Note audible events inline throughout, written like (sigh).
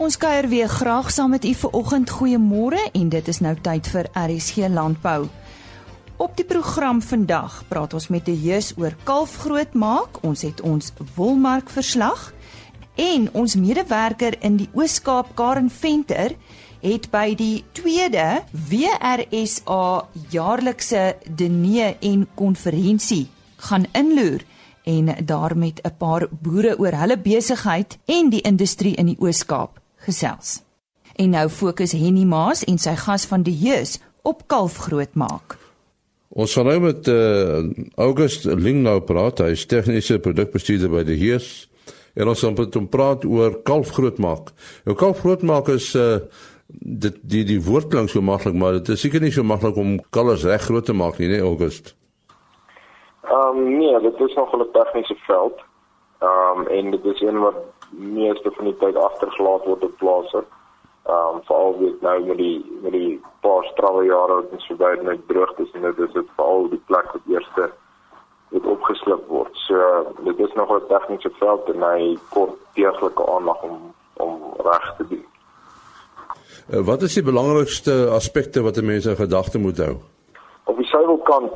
Ons kuier weer graag saam met u vir oggend. Goeiemôre en dit is nou tyd vir RSG Landbou. Op die program vandag praat ons met 'n heus oor kalfgroot maak. Ons het ons wolmark verslag en ons medewerker in die Oos-Kaap Karen Venter het by die tweede WRSA jaarlikse diner en konferensie gaan inloer en daar met 'n paar boere oor hulle besigheid en die industrie in die Oos-Kaap gesels. En nou fokus Henny Maas en sy gas van die Jeus op kalf grootmaak. Ons gaan nou met uh, August Lingnou praat, hy is tegniese produkbestuurder by die Jeus. En ons gaan met hom praat oor kalf grootmaak. Nou kalf grootmaak is uh, dit die die woord klink so maklik, maar dit is seker nie so maklik om kalvers reg groot te maak nie, nee August. Ehm um, nee, dit is nog 'n tegniese veld. Ehm um, en dit is een wat meeste van die tyd agtergelaat word op plase. Ehm um, veral weet nou met die met die paar strawwe jare wat ons verby het met droogtes en dit is dit veral die plek wat eerste het opgeslip word. So dit is nog 'n tegniese veld en hy kort deeglike aandag om om reg te doen. Uh, wat is die belangrikste aspekte wat 'n mens in gedagte moet hou? Op die suiwelkant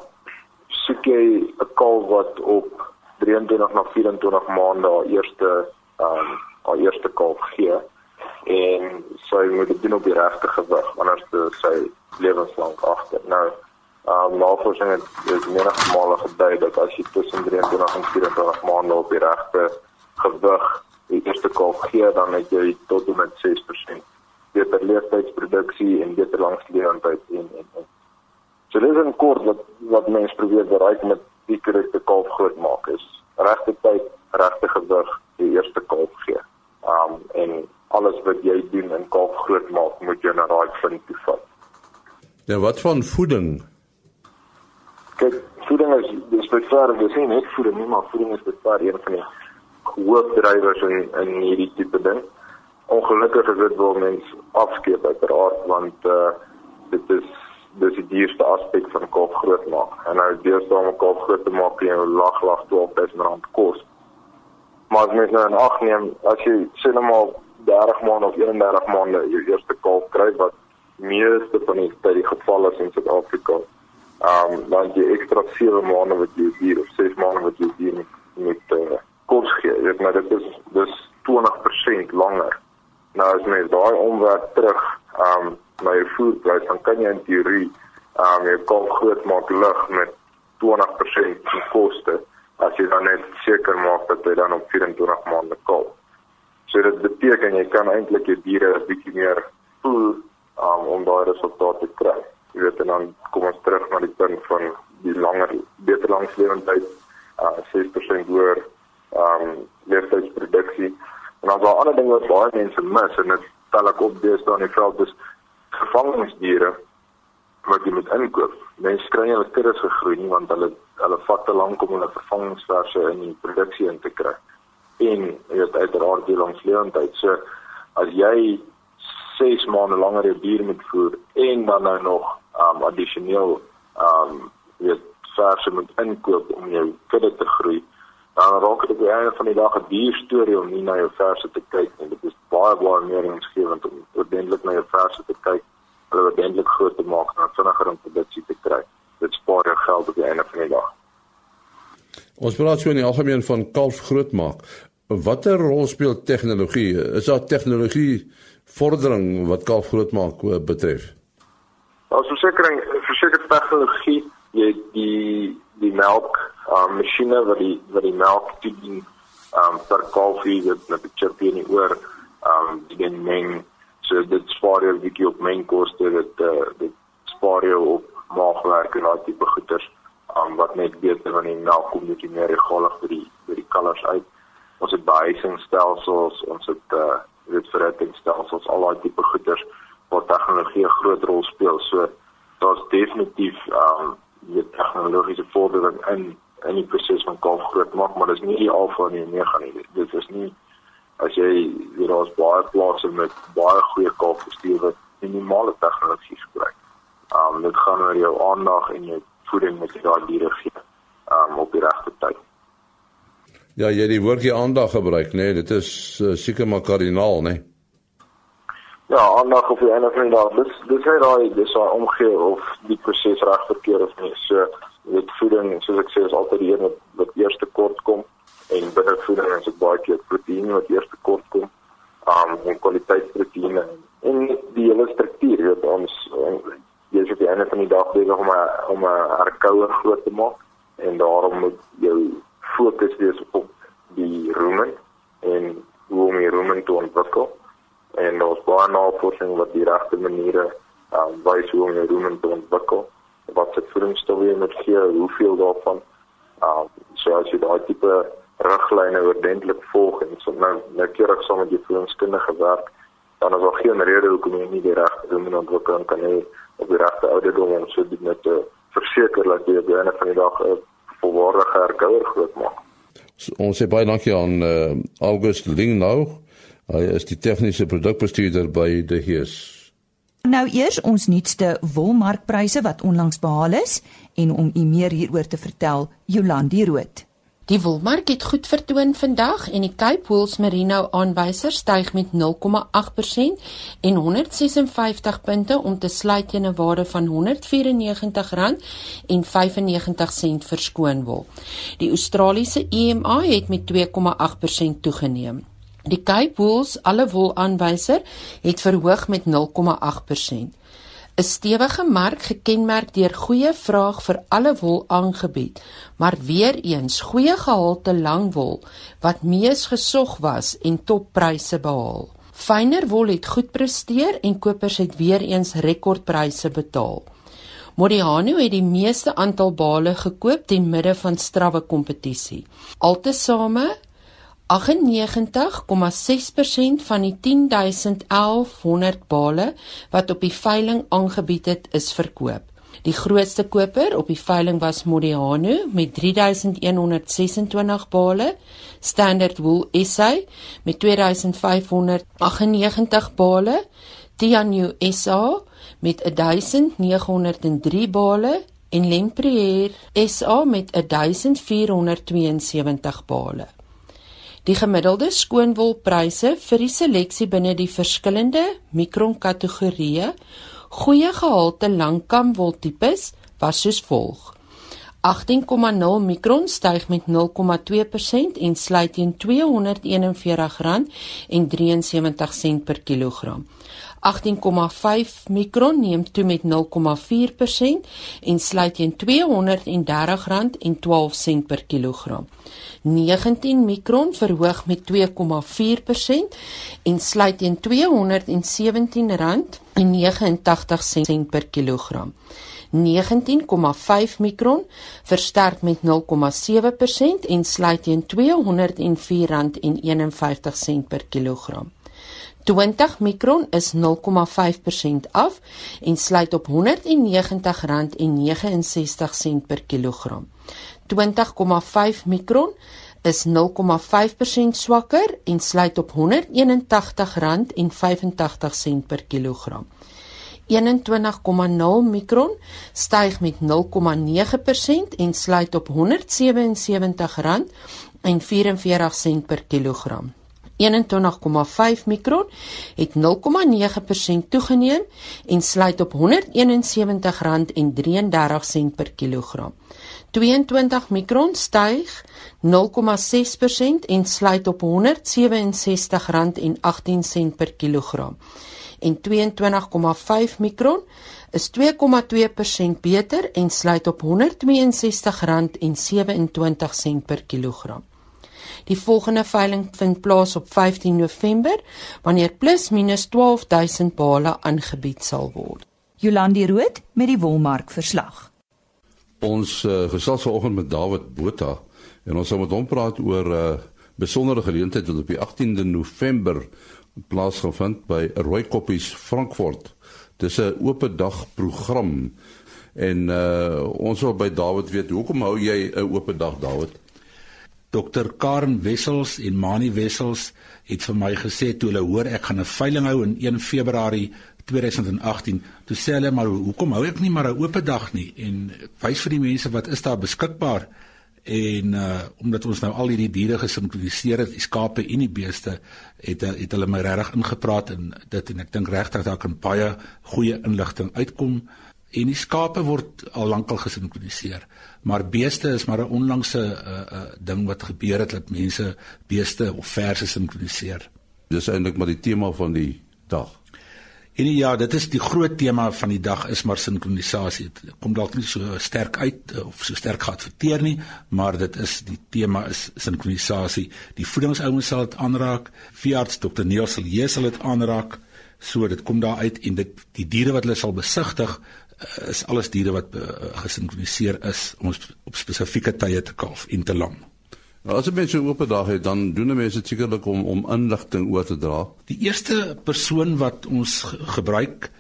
soek jy 'n kalf wat op 23 na 24 maande haar eerste um, haar eerste kalf gee en sy moet dit doen op die regte gewig anders dan sy lewenslank agter. Nou um, navorsing het dit menige male gedui dat as jy tussen 23 en 24 maande op die regte gewig die eerste kalf gee dan het jy tot en met 6% beter leefstydsproduksie en beter langslewendheid en en, en So dis 'n kort wat wat mense probeer bereik met die korrekte kalf groot maak is regte tyd, regte gewig, die eerste kalf gee. Um en alles wat jy doen in kalf groot maak, moet jy na daai punt toe vat. Ja, wat van voeding? Kyk, voeding is dis beter, dis nie net voeding nie, maar voeding is beter een van die hoofdrywers in in hierdie tipe ding. Ongelukkig is dit waar mense afskeep uiteraard want uh dit is dis die duurste aspek van kalf groot maak. En nou deesdae om kalf groot te maak kan jy lag lag 12000 rand kos. Maar as mens nou in ag neem as jy sê net maar 30 maande of 31 maande jou eerste kalf kry wat meeste van die tyd die geval is in Suid-Afrika. Ehm um, dan jy ekstra 7 maande wat jy hier of 6 maande wat jy hier met met uh, kos gee. Ek maar dit is dis 20% langer. Nou as mens daai omwerk terug ehm um, na jou voerprys dan kan jy in teorie um jou kalf groot maak lig met 20% van koste as jy dan net seker maak dat jy dan op 24 maande kalf. So dit beteken jy kan eintlik jou diere 'n bietjie meer voer um, om daai resultate te kry. Jy weet dan kom ons terug na die punt van die langer beter langslewendheid uh 6% hoër um leefstydsproduksie. En dan daar ander dinge wat baie mense mis en dit tel ek op deesdae in die veld is vervangingsdiere wat jy moet inkoop. Mense kry hulle kuddes gegroei nie want hulle hulle vat te lank om hulle vervangingsverse in die produksie in te kry. En jy weet uiteraard die langslewendheid. So as jy 6 maande langer 'n dier moet voer en dan nou nog um addisioneel um jy weet verse moet inkoop om jou kudde te groei, dan raak dit die einde van die dag 'n duur storie om nie na jou verse te kyk nie. Dit is baie baie meer insgewend om ordentlik na jou verse te kyk, hulle ordentlik groot te maak en vinniger om produksie te kry. Dit spaar jou geld op die einde van die dag. Ons praat so in die algemeen van kalf groot maak. Watter rol speel tegnologie? Is daar tegnologie vordering wat kalf groot maak eh, betref? Ons versekering verseker tegnologie, jy die die melk um masjiene wat die wat die melk toedien um per kalfie met met 'n chip in die oor um die ding meng so dit spaar jou 'n bietjie op mengkoste dit uh, dit spaar jou op maagwerk en daai tipe goeders um wat net beter van die melk kom net meer regalig vir die vir die kalvers uit ons het behuisingstelsels ons het uh dit verrettingstelsels al daai tipe goeders waar tegnologie 'n groot rol speel so daar's definitief um die tegnologiese vordering in in die proses van kalf groot maak, maar dis nie die alfa en die omega nie. Dit is nie as jy hier daar's baie plase met baie goeie kalfbestuur wat minimale tegnologie gebruik. Um dit gaan oor jou aandag en jou voeding met daai diere gee um op die regte tyd. Ja, jy die woordjie aandag gebruik, nê? Nee, dit is uh, seker maar kardinaal, nê? Nee? ja, aandag op die einde van die dag. Dis dis net daai dis daai omgee of die proses reg verkeer of nie. So met voeding, soos ek sê, is altyd die een wat, wat eers kort kom en binne voeding is dit baie keer proteïen wat eers kort kom. Um en kwaliteit proteïene en die hele struktuur, jy weet ons jy is op die einde van die dag besig om 'n om 'n herkouer groot te maak en daarom moet jou fokus wees op die rumen en hoe om die rumen te ontwikkel en ons baie navorsing wat die regte maniere um, wys hoe om die rumen te ontwikkel wat se voedingsstowwe jy moet gee hoeveel daarvan um, so as jy daai tipe riglyne oordentlik volg en so nou nou keurig saam met jou voedingskundige werk dan is daar geen rede hoekom jy nie die regte rumen ontwikkel kan hê op die regte ouderdom om so dit net te verseker dat jy op die einde van die dag 'n volwaardige herkouer groot maak. So, ons sê baie dankie aan uh, August Lingnau. Hy is die tegniese produkbestuurder by De Hees. Nou eers ons nuutste wolmarkpryse wat onlangs behaal is en om u meer hieroor te vertel, Jolandi Rood. Die wolmark het goed vertoon vandag en die Cape Wools Merino aanwyser styg met 0,8% en 156 punte om te sluit teen 'n waarde van R194.95 vir skoonwol. Die Australiese EMA het met 2,8% toegeneem. Die Cape Wools alle wol aanwyser het verhoog met 0,8%. 'n stewige mark gekenmerk deur goeie vraag vir alle wol aangebied, maar weer eens goeie gehalte lang wol wat mees gesog was en toppryse behaal. Fyner wol het goed presteer en kopers het weer eens rekordpryse betaal. Modiano het die meeste aantal bale gekoop ten midde van strawwe kompetisie. Altesaame 98,6% van die 1011100 bale wat op die veiling aangebied het, is verkoop. Die grootste koper op die veiling was Modiano met 3126 bale, Standard Wool SA met 2598 bale, Tianyu SA met 1903 bale en Lempriere SA met 1472 bale. Die gemiddelde skoonwolpryse vir die seleksie binne die verskillende mikron kategorieë goeie gehalte langkamwoltipes was soos volg: 18,0 mikron styg met 0,2% en sluit teen R241,73 per kilogram. 18,5 mikron neem toe met 0,4% en sluit teen R230,12 per kilogram. 19 mikron verhoog met 2,4% en sluit teen R217,89 per kilogram. 19,5 mikron versterk met 0,7% en sluit teen R204,51 per kilogram. 20 mikron is 0,5% af en sluit op R190,69 per kilogram. 20,5 mikron is 0,5% swakker en sluit op R181,85 per kilogram. 21,0 mikron styg met 0,9% en sluit op R177,44 per kilogram. 21,5 mikron het 0,9% toegeneem en sluit op R171,33 per kilogram. 22 mikron styg 0,6% en sluit op R167,18 per kilogram. En 22,5 mikron is 2,2% beter en sluit op R162,27 per kilogram. Die volgende veiling vind plaas op 15 November wanneer plus minus 12000 bale aangebied sal word. Jolandi Rood met die wolmark verslag. Ons uh, gesels vanoggend met David Botha en ons gaan met hom praat oor 'n uh, eh, besondere geleentheid wat op die 18de November plaasgevind by Rooikoppies Frankfurt. Dis 'n oop dag program en uh, ons wil by David weet hoekom hou jy 'n oop dag David? Dr Karen Wessels en Mani Wessels het vir my gesê toe hulle hoor ek gaan 'n veiling hou in 1 Februarie 2018 toe sê hulle maar hoekom hou ek nie maar 'n oop dag nie en wys vir die mense wat is daar beskikbaar en uh omdat ons nou al hierdie diere gesinkroniseer het, die skape en die beeste, het het hulle my regtig ingepraat en dit en ek dink regtig daar kan baie goeie inligting uitkom en die skape word al lankal gesinkroniseer. Maar beeste is maar 'n onlangse uh, uh ding wat gebeur het dat mense beeste of verse sinkroniseer. Dis eintlik maar die tema van die dag. En ja, dit is die groot tema van die dag is maar sinkronisasie. Dit kom dalk nie so sterk uit eh, of so sterk geadverteer nie, maar dit is die tema is sinkronisasie. Die voedingsouens sal dit aanraak. Veearts Dr. Neil hier sal dit aanraak. So dit kom daar uit en dit die diere wat hulle sal besigtig eh, is alles diere wat uh, gesinkroniseer is om op spesifieke tye te kalf en te lam. Nou, as 'n mens 'n oop dag het, dan doen mense sekerlik om om inligting oor te dra. Die eerste persoon wat ons gebruik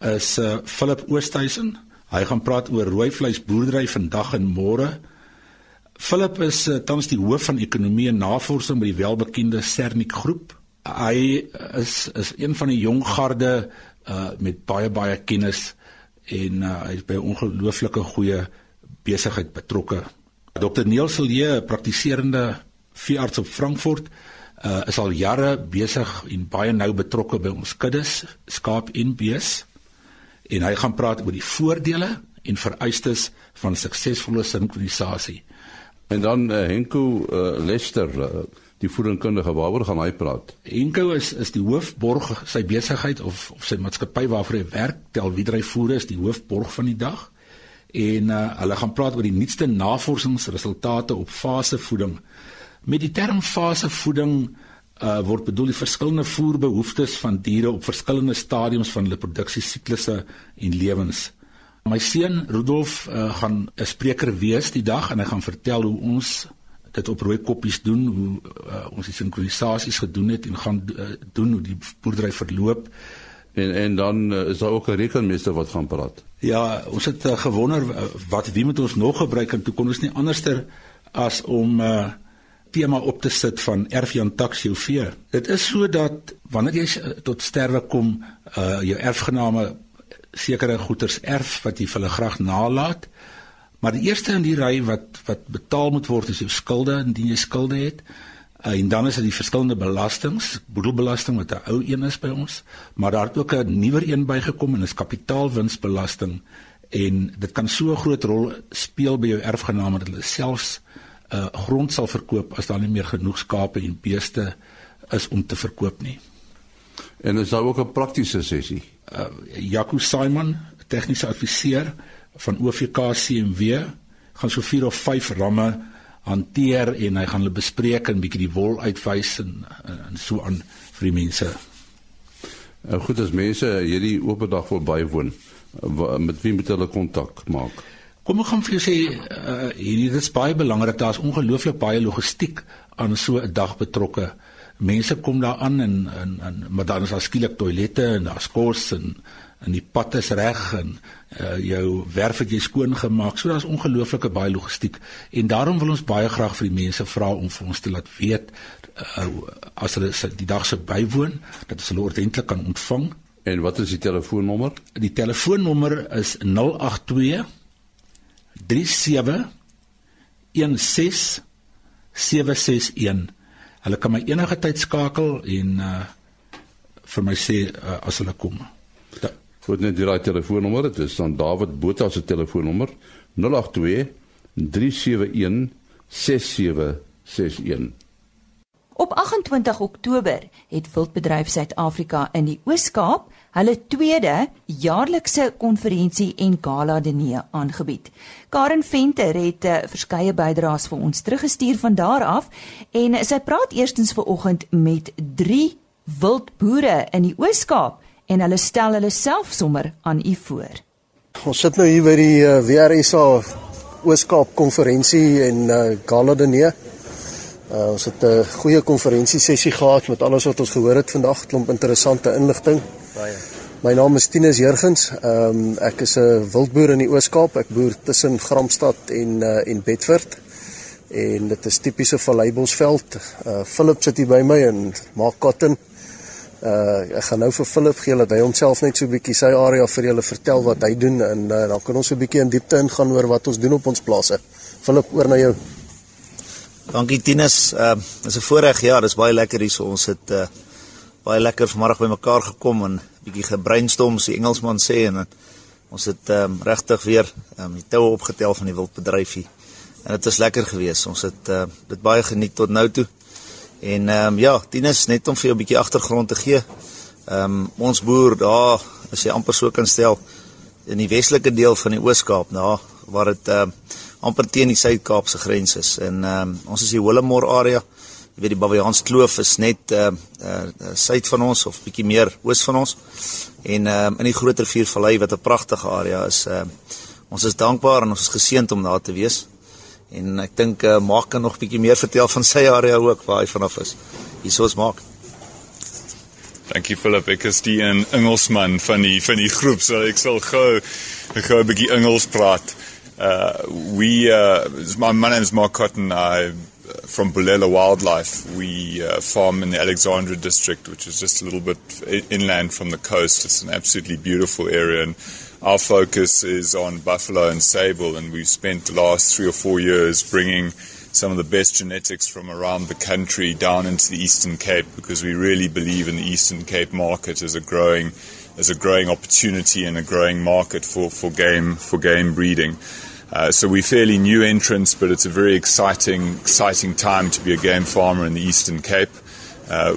is uh Philip Oosthuizen. Hy gaan praat oor rooi vleis boerdery vandag en môre. Philip is uh, tans die hoof van ekonomie en navorsing by die welbekende Cernik groep. Hy is is een van die jong garde uh met baie baie kennis en uh, hy is by ongelooflike goeie besigheid betrokke. Dr Neil Silje, praktiserende veearts op Frankfurt, uh, is al jare besig en baie nou betrokke by ons kuddes, skaap en bees. En hy gaan praat oor die voordele en vereistes van suksesvolle sinkronisasie. En dan uh, Henko uh, Lester, uh, die voedingkundige waaroor gaan hy praat? Henko is is die hoofborg sy besigheid of of sy maatskappy waarvoor hy werk, tel wiedry voere is die hoofborg van die dag en uh, hulle gaan praat oor die nuutste navorsingsresultate op fasevoeding. Met die term fasevoeding uh, word bedoel die verskillende voerbehoeftes van diere op verskillende stadiums van hulle produksiesiklusse en lewens. My seun Rudolf uh, gaan 'n spreker wees die dag en hy gaan vertel hoe ons dit op rooi koppies doen, hoe uh, ons die sinkronisasies gedoen het en gaan uh, doen hoe die boerdery verloop. En en dan uh, is daar ook 'n rekenmeester wat gaan praat. Ja, ons het uh, gewonder uh, wat wie moet ons nog gebruik en toe kon ons nie anderster as om 'n uh, tema op te sit van erf jou vee. Dit is so dat wanneer jy tot sterwe kom, uh, jou erfgename sekere goederes erf wat jy vir hulle graag nalat. Maar die eerste in die ry wat wat betaal moet word is jou skulde indien jy skulde het. Uh, en dan is dit die verskillende belastings, boedelbelasting wat 'n ou een is by ons, maar daar het ook 'n nuwer een bygekom en is kapitaalwinsbelasting en dit kan so 'n groot rol speel by jou erfgename dat hulle selfs uh, grond sal verkoop as daar nie meer genoeg skape en beeste is om te verkoop nie. En is daar ook 'n praktiese sessie? Uh, Jaco Simon, tegniese adviseur van OVK CMW, gaan so 4 of 5 ramme hanteer en hy gaan hulle bespreek en bietjie die wol uitwys en en so aan vir die mense. Nou goed as mense hierdie oop dag wil bywoon, met wie moet hulle kontak maak? Kom ek gaan vir jou sê uh, hierdie dit is baie belangrik daar's ongelooflik baie logistiek aan so 'n dag betrokke. Mense kom daar aan en en, en maar dan is daar skielik toilette en daar's kos en en die pad is reg en uh, jou werf het jy skoon gemaak. So daar's ongelooflike baie logistiek en daarom wil ons baie graag vir die mense vra om vir ons te laat weet uh, as hulle die dag se bywoon dat ons hulle ordentlik kan ontvang. En wat is die telefoonnommer? Die telefoonnommer is 082 37 16 761. Hulle kan my enige tyd skakel en uh vir my sê uh, as hulle kom. Goed net die telefoonnommer, dit is dan David Botha se telefoonnommer 082 371 6761. Op 28 Oktober het Wildbedryf Suid-Afrika in die Oos-Kaap hulle tweede jaarlikse konferensie en gala diner aangebied. Karen Venter het uh, verskeie bydraes vir ons teruggestuur van daar af en sy praat eerstens vanoggend met 3 wildboere in die Oos-Kaap en hulle stel hulle self sommer aan u voor. Ons sit nou hier by die uh, eh, WRSA Ooskaap konferensie en uh, gala diner. Uh, ons het 'n goeie konferensie sessie gehad met alles wat ons gehoor het vandag, klomp interessante inligting. Baie. My naam is Tinus Jurgens. Ehm um, ek is 'n wildboer in die Ooskaap. Ek boer tussen Gramstad en uh, en Bedford. En dit is tipiese valleibosveld. Uh Philip sit hier by my en maak cotton. Uh ek gaan nou vir Philip gee dat hy homself net so 'n bietjie sy area vir julle vertel wat hy doen en uh, dan kan ons 'n bietjie in diepte ingaan oor wat ons doen op ons plase. Philip, oor na jou. Dankie Tinus. Ehm uh, is 'n voorreg. Ja, dis baie lekker hier so. Ons het uh, baie lekker vanoggend bymekaar gekom en bietjie gebrainstorm, so Engelsman sê en ons het ehm um, regtig weer ehm um, die toue opgetel van die wildbedryf hier. En dit is lekker geweest. Ons het uh, dit baie geniet tot nou toe. En ehm um, ja, Tinus net om vir jou 'n bietjie agtergrond te gee. Ehm um, ons boer daar, as jy amper so kan stel, in die westelike deel van die Oos-Kaap, daar waar dit ehm uh, amper teen die Suid-Kaapse grens is. En ehm um, ons is die Hollemore area. Jy weet die Baviaans Kloof is net ehm uh, uh, suid van ons of bietjie meer oos van ons. En ehm um, in die Groter Viervallei wat 'n pragtige area is. Ehm uh, ons is dankbaar en ons is geseënd om daar te wees. En ek dink uh, Mark kan nog bietjie meer vertel van sy area ook waar hy vanaf is. Hiersoos Mark. Dankie Philip, ek is die een Engelsman van die van die groep, so ek sal gou gou 'n bietjie Engels praat. Uh, we, uh, my, my name is Mark Cotton. I from Bulela Wildlife. We uh, farm in the Alexandra district, which is just a little bit inland from the coast. It's an absolutely beautiful area, and our focus is on buffalo and sable. And we've spent the last three or four years bringing some of the best genetics from around the country down into the Eastern Cape because we really believe in the Eastern Cape market as a growing as a growing opportunity and a growing market for, for game for game breeding. Uh, so we're fairly new entrants, but it's a very exciting exciting time to be a game farmer in the Eastern Cape. Uh,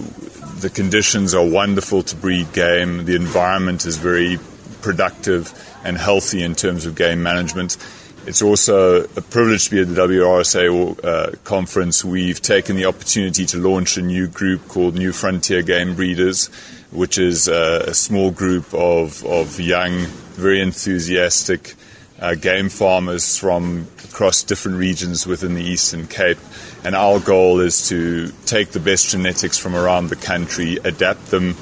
the conditions are wonderful to breed game. The environment is very productive and healthy in terms of game management. It's also a privilege to be at the WRSA uh, conference. We've taken the opportunity to launch a new group called New Frontier Game Breeders which is uh, a small group of, of young, very enthusiastic uh, game farmers from across different regions within the Eastern Cape. And our goal is to take the best genetics from around the country, adapt them.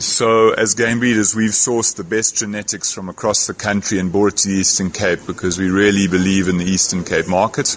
So, as game breeders, we've sourced the best genetics from across the country and brought it to the Eastern Cape because we really believe in the Eastern Cape market.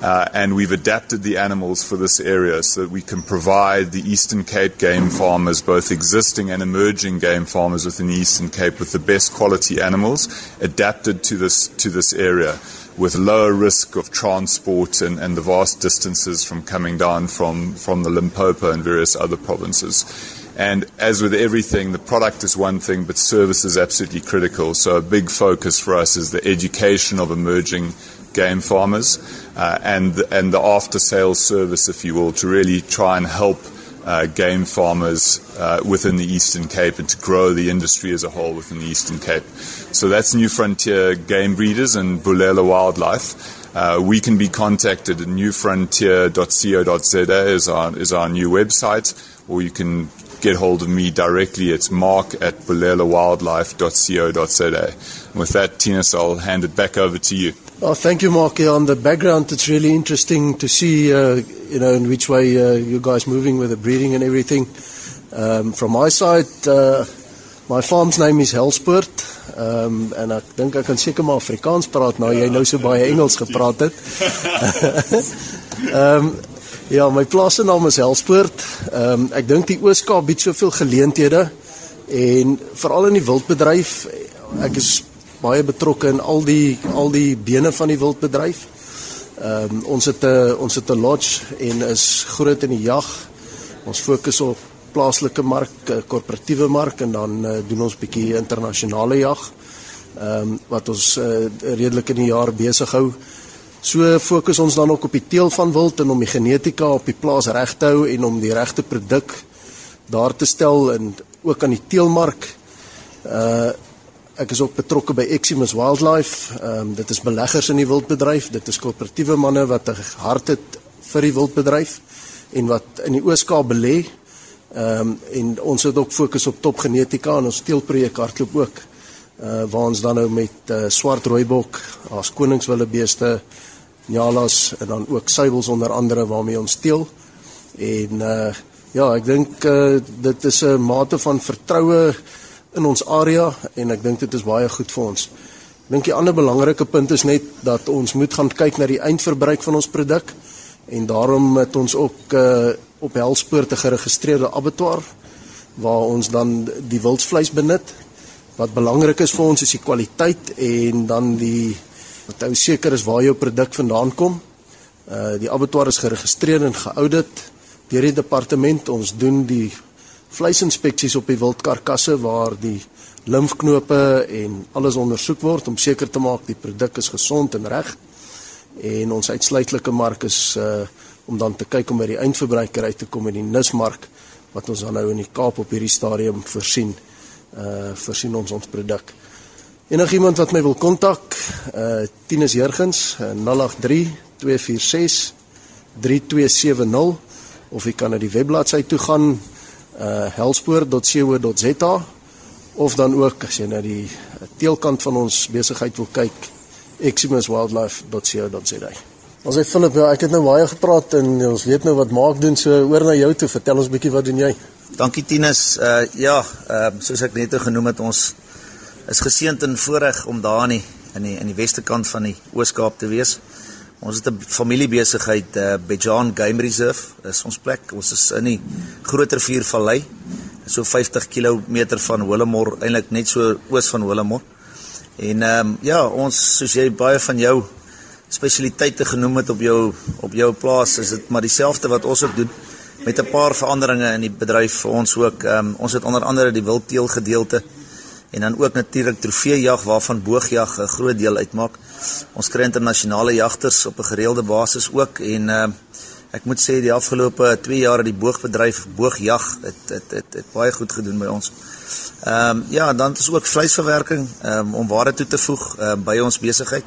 Uh, and we've adapted the animals for this area so that we can provide the Eastern Cape game farmers, both existing and emerging game farmers within the Eastern Cape, with the best quality animals adapted to this to this area, with lower risk of transport and, and the vast distances from coming down from from the Limpopo and various other provinces. And as with everything, the product is one thing, but service is absolutely critical. So a big focus for us is the education of emerging game farmers uh, and and the after sales service, if you will, to really try and help uh, game farmers uh, within the Eastern Cape and to grow the industry as a whole within the Eastern Cape. So that's New Frontier Game Breeders and Bulela Wildlife. Uh, we can be contacted at newfrontier.co.za is our, is our new website, or you can get hold of me directly. It's mark at bulelawildlife.co.za. And with that, Tinas, I'll hand it back over to you. Oh, thank you, Mark. Yeah, on the background, it's really interesting to see, uh, you know, in which way uh, you guys moving with the breeding and everything. Um, from my side, uh, my farm's name is Helspoort, um, en ek dink ek kan seker maar Afrikaans praat nou jy nou so baie Engels gepraat het. Ehm (laughs) (laughs) um, ja, my plaas se naam is Helspoort. Ehm um, ek dink die Oos-Kaap bied soveel geleenthede en veral in die wildbedryf. Ek is baie betrokke in al die al die bene van die wildbedryf. Ehm um, ons het 'n ons het 'n lodge en is groot in die jag. Ons fokus op plaaslike mark, korporatiewe mark en dan uh, doen ons bietjie internasionale jag. Ehm um, wat ons uh, redelik in die jaar besig hou. So fokus ons dan ook op die teel van wild en om die genetika op die plaas reg te hou en om die regte produk daar te stel en ook aan die teelmark. Uh Ek is ook betrokke by Eximus Wildlife. Ehm um, dit is beleggers in die wildbedryf. Dit is koöperatiewe manne wat 'n hart het vir die wildbedryf en wat in die Oos-Kaap belê. Ehm um, en ons het ook fokus op topgenetika en ons teelprojek hardloop ook. Uh waar ons dan nou met uh, swart rooibok, as koningswillebeeste, nyalas en dan ook suiwels onder andere waarmee ons teel. En uh ja, ek dink uh, dit is 'n mate van vertroue in ons area en ek dink dit is baie goed vir ons. Ek dink die ander belangrike punt is net dat ons moet gaan kyk na die eindverbruik van ons produk en daarom het ons ook uh, op Helspoorte geregistreerde abattoir waar ons dan die wildsvleis benut. Wat belangrik is vir ons is die kwaliteit en dan die wat ou seker is waar jou produk vandaan kom. Uh die abattoir is geregistreer en geaudit deur die departement. Ons doen die vleisinspeksies op die wildkarkasse waar die limfknope en alles ondersoek word om seker te maak die produk is gesond en reg. En ons uitsluitlike mark is uh om dan te kyk om by die eindverbruiker uit te kom met die nismark wat ons dan nou in die Kaap op hierdie stadium voorsien. Uh voorsien ons ons produk. Enigiemand wat my wil kontak, uh Tinus Jurgens, uh, 083 246 3270 of jy kan na die webbladsy toe gaan uh helspoor.co.za of dan ook as jy na die teelkant van ons besigheid wil kyk eximuswildlife.co.za. Ons het Philip, ek het nou baie gepraat en ons weet nou wat maak doen so oor na jou toe. Vertel ons bietjie wat doen jy? Dankie Tinus. Uh ja, ehm uh, soos ek net genoem het, ons is geseënd en voorreg om daar in die in die in die weste kant van die Oos-Kaap te wees. Ons het 'n familiebesigheid, uh, Bejan Game Reserve, is ons plek. Ons is in die Groter Viervallei, so 50 km van Hollemor, eintlik net so oos van Hollemor. En ehm um, ja, ons soos jy baie van jou spesialiteite genoem het op jou op jou plaas, is dit maar dieselfde wat ons ook doen met 'n paar veranderinge in die bedryf vir ons ook. Ehm um, ons het onder andere die wildteel gedeelte en dan ook natuurlik trofeejag waarvan boogjag 'n groot deel uitmaak. Ons kry internasionale jagters op 'n gereelde basis ook en uh, ek moet sê die afgelope 2 jaar het die boogbedryf boogjag het het het, het baie goed gedoen by ons. Ehm um, ja, dan is ook vleisverwerking um, om ware toe te voeg uh, by ons besigheid.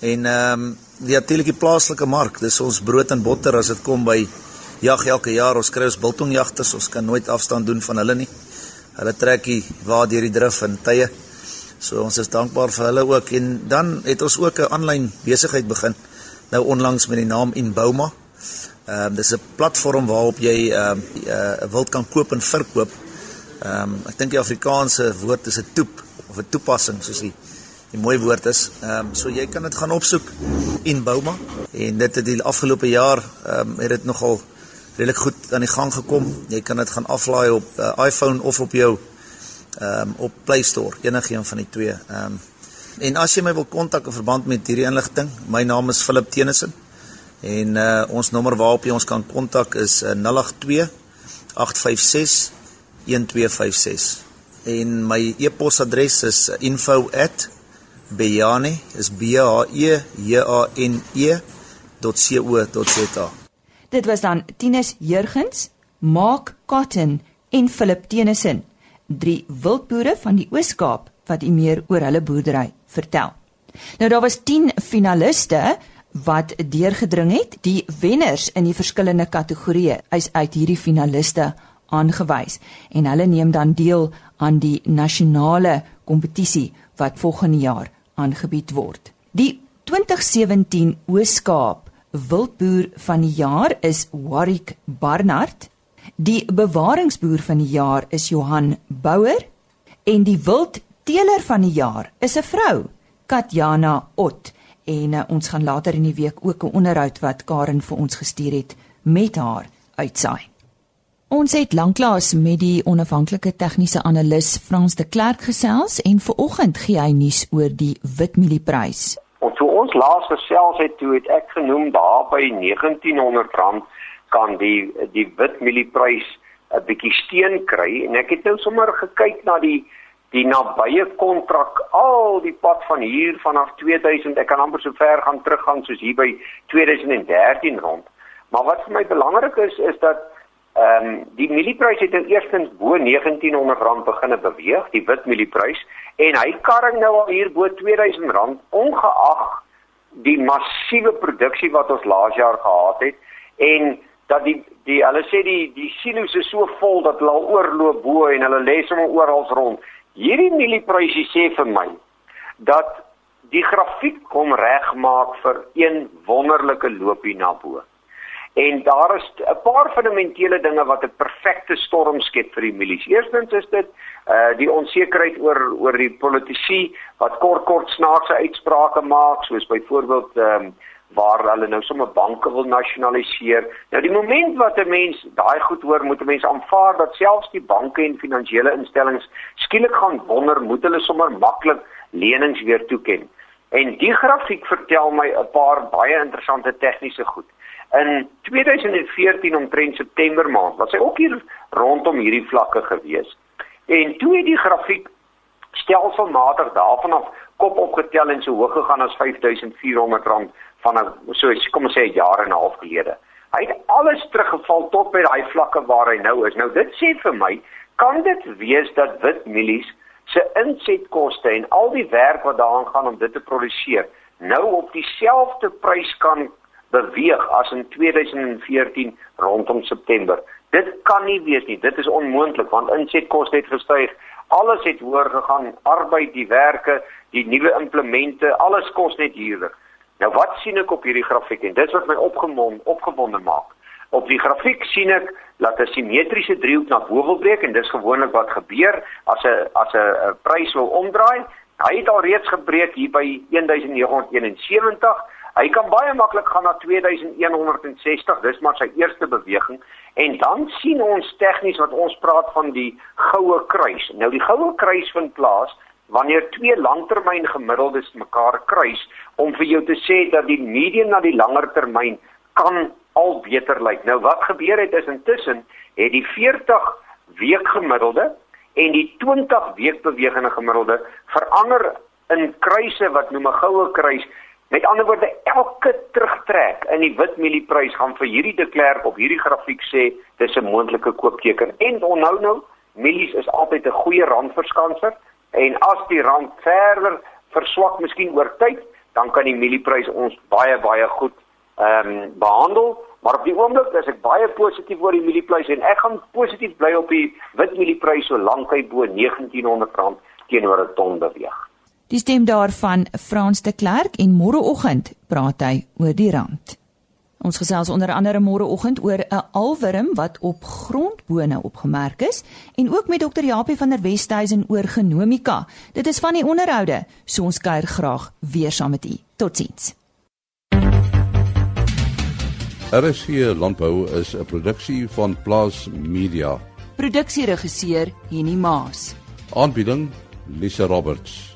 En ehm um, die natuurlike plaaslike mark, dis ons brood en botter as dit kom by jag elke jaar. Ons kry ons biltongjagters, ons kan nooit afstand doen van hulle nie. Hulle trekkie waar deur die drif en tye. So ons is dankbaar vir hulle ook en dan het ons ook 'n aanlyn besigheid begin nou onlangs met die naam Inbouma. Ehm um, dis 'n platform waarop jy ehm um, 'n uh, wild kan koop en verkoop. Ehm um, ek dink die Afrikaanse woord is 'n toep of 'n toepassing soos die die mooi woord is. Ehm um, so jy kan dit gaan opsoek Inbouma en dit het die afgelope jaar ehm um, het dit nogal redelik goed aan die gang gekom. Jy kan dit gaan aflaai op uh, iPhone of op jou ehm um, op Play Store, enige een van die twee. Ehm um, en as jy my wil kontak in verband met hierdie inligting, my naam is Philip Tenison en uh, ons nommer waarop jy ons kan kontak is uh, 082 856 1256. En my e-posadres is info@bejane is b h e j a n e.co.za. Dit was dan Tinus Jurgens, Mark Cotton en Philip Tenison, drie wildboere van die Oos-Kaap wat u meer oor hulle boerdery vertel. Nou daar was 10 finaliste wat deurgedring het. Die wenners in die verskillende kategorieë is uit hierdie finaliste aangewys en hulle neem dan deel aan die nasionale kompetisie wat volgende jaar aangebied word. Die 2017 Oos-Kaap wildboer van die jaar is Warwick Barnard. Die bewaringsboer van die jaar is Johan Bouwer en die wildteeler van die jaar is 'n vrou, Katjana Ot. En uh, ons gaan later in die week ook 'n onderhoud wat Karen vir ons gestuur het met haar uitsaai. Ons het lanklaas met die onafhanklike tegniese analis Frans de Klerk gesels en ver oggend gee hy nuus oor die Witmielie-prys. Want toe ons laas gesels het, toe het ek genoem daar by R1900 kan die die wit mielieprys 'n bietjie steen kry en ek het nou sommer gekyk na die die nabye kontrak al die pad van hier vanaf 2000 ek kan amper so ver gaan teruggaan soos hier by 2013 rond. Maar wat vir my belangrik is is dat Ehm um, die mielieprys het nou eerstens bo R1900 begine beweeg, die wit mielieprys, en hy karring nou al hier bo R2000 ongeag die massiewe produksie wat ons laas jaar gehad het en dat die die hulle sê die die silo's is so vol dat hulle al oorloop bo en hulle lê sommer oral rond. Hierdie mielieprysie sê vir my dat die grafiek kom regmaak vir een wonderlike loopie na bo. En daar is 'n paar fundamentele dinge wat 'n perfekte storm skep vir die milies. Eerstens is dit uh die onsekerheid oor oor die politici wat kort kort snaakse uitsprake maak, soos byvoorbeeld ehm um, waar hulle nou sommer banke wil nasionaliseer. Nou die oomblik wat 'n mens daai goed hoor, moet 'n mens aanvaar dat selfs die banke en finansiële instellings skielik gaan wonder, moet hulle sommer maklik lenings weer toeken. En die grafiek vertel my 'n paar baie interessante tegniese goed. In 2014 omtrent September maand was hy ook hier rondom hierdie vlakke gewees. En toe het die grafiek stelselmatig daarvan af kop opgetel en so hoog gegaan as R5400 van 'n so kom ons sê 'n jaar en 'n half gelede. Hy het alles teruggeval tot by daai vlakke waar hy nou is. Nou dit sê vir my, kan dit wees dat wit mielies se insetkoste en al die werk wat daaraan gaan om dit te produseer nou op dieselfde prys kan beweeg as in 2014 rondom September. Dit kan nie wees nie. Dit is onmoontlik want insetkoste het gestyg. Alles het hoër gegaan. Arbeid, die werke, die nuwe implemente, alles kos net huurder. Nou wat sien ek op hierdie grafiek en dit wat my opgemond opgewonde maak. Op die grafiek sien ek dat 'n simmetriese driehoek na bo wil breek en dis gewoonlik wat gebeur as 'n as 'n prys wil omdraai. Hy het al reeds gebreek hier by 1971. Hy kan baie maklik gaan na 2160. Dis maar sy eerste beweging en dan sien ons tegnies wat ons praat van die goue kruis. Nou die goue kruis vind plaas wanneer twee langtermyn gemiddeldes mekaar kruis om vir jou te sê dat die medium na die langer termyn kan al beter lyk. Nou wat gebeur het is intussen het die 40 week gemiddelde en die 20 week bewegende gemiddelde verander in kruise wat noem 'n goue kruis. Met ander woorde, elke terugtrek in die wit mielieprys gaan vir hierdie deklerk op hierdie grafiek sê dis 'n moontlike koopteken. En onthou nou, mielies is altyd 'n goeie randverskanser en as die rand verder verswak miskien oor tyd, dan kan die mielieprys ons baie baie goed ehm um, behandel Maar op die oomblik is ek baie positief oor die mielieprys en ek gaan positief bly op die wit mielieprys solank hy bo R1900 teenoor 'n ton beweeg. Die stem daarvan Frans de Klerk en môreoggend praat hy oor die rand. Ons gesels onder andere môreoggend oor 'n alwurm wat op grondbone opgemerk is en ook met dokter Japie van der Westhuizen oor genomika. Dit is van die onderhoude, so ons kuier graag weer saam met u. Totsiens. RSC Landbou is 'n produksie van Plaas Media. Produksieregisseur Henny Maas. Aanbieding Lisa Roberts.